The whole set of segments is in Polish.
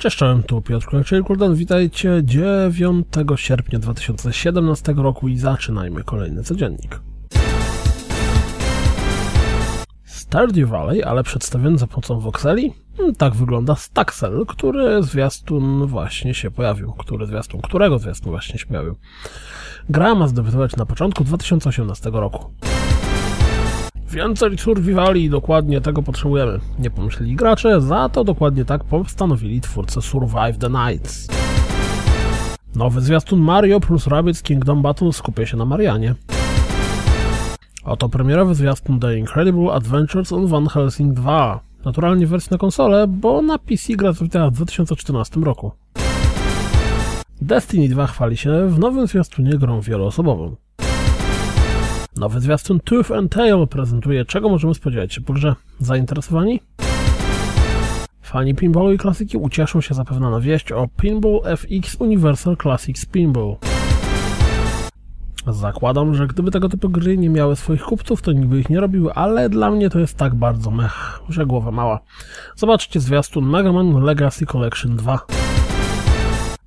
Cześć, czołem, tu Piotr Kuldan. Witajcie 9 sierpnia 2017 roku i zaczynajmy kolejny codziennik. Stardew Valley, ale przedstawiony za pomocą voxeli? Hmm, tak wygląda Staxel, który zwiastun właśnie się pojawił. Który zwiastun, którego zwiastun właśnie się pojawił. Gra ma zdebiutować na początku 2018 roku. Więcej survivali, dokładnie tego potrzebujemy. Nie pomyśleli gracze, za to dokładnie tak postanowili twórcy Survive the Nights. Nowy zwiastun Mario plus Rabbids Kingdom Battle skupia się na Marianie. Oto premierowy zwiastun The Incredible Adventures on Van Helsing 2. Naturalnie wersja na konsolę, bo na PC gra zawitała w 2014 roku. Destiny 2 chwali się w nowym zwiastunie grą wieloosobową. Nowy zwiastun Tooth and Tail prezentuje, czego możemy spodziewać się po grze. Zainteresowani? Fani pinballu i klasyki ucieszą się zapewne na wieść o Pinball FX Universal Classics Pinball. Zakładam, że gdyby tego typu gry nie miały swoich kupców, to nikt by ich nie robił, ale dla mnie to jest tak bardzo mech, że głowa mała. Zobaczcie zwiastun Mega Man Legacy Collection 2.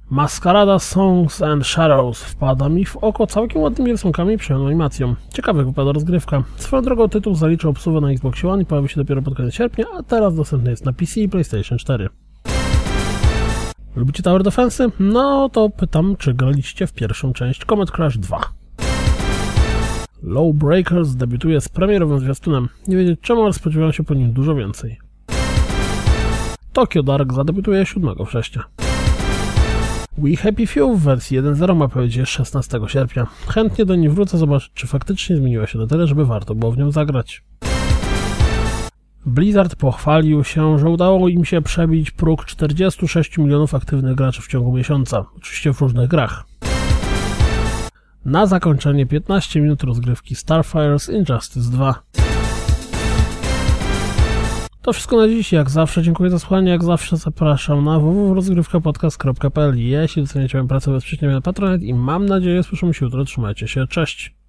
Maskarada Songs and Shadows wpada mi w oko całkiem ładnymi rysunkami i przyjemną animacją. Ciekawy wypada rozgrywka. Swoją drogą tytuł zaliczył obsługę na Xbox One i pojawi się dopiero pod koniec sierpnia, a teraz dostępny jest na PC i PlayStation 4. Lubicie Tower Defense? No to pytam, czy graliście w pierwszą część Comet Crash 2. Low Breakers debiutuje z premierowym zwiastunem. Nie wiedzieć czemu, ale spodziewałem się po nim dużo więcej. Tokyo Dark zadebiutuje 7 września. We Happy Few w wersji 1.0 ma powiedzieć 16 sierpnia. Chętnie do niej wrócę zobaczyć, czy faktycznie zmieniła się na tyle, żeby warto było w nią zagrać. Blizzard pochwalił się, że udało im się przebić próg 46 milionów aktywnych graczy w ciągu miesiąca, oczywiście w różnych grach. Na zakończenie 15 minut rozgrywki Starfire's Injustice 2. To wszystko na dziś. Jak zawsze dziękuję za słuchanie. Jak zawsze zapraszam na www.rozgrywkapodcast.pl Jeśli doceniacie moją pracę, wesprzyjcie mnie na Patronet i mam nadzieję słyszymy się jutro. Trzymajcie się. Cześć!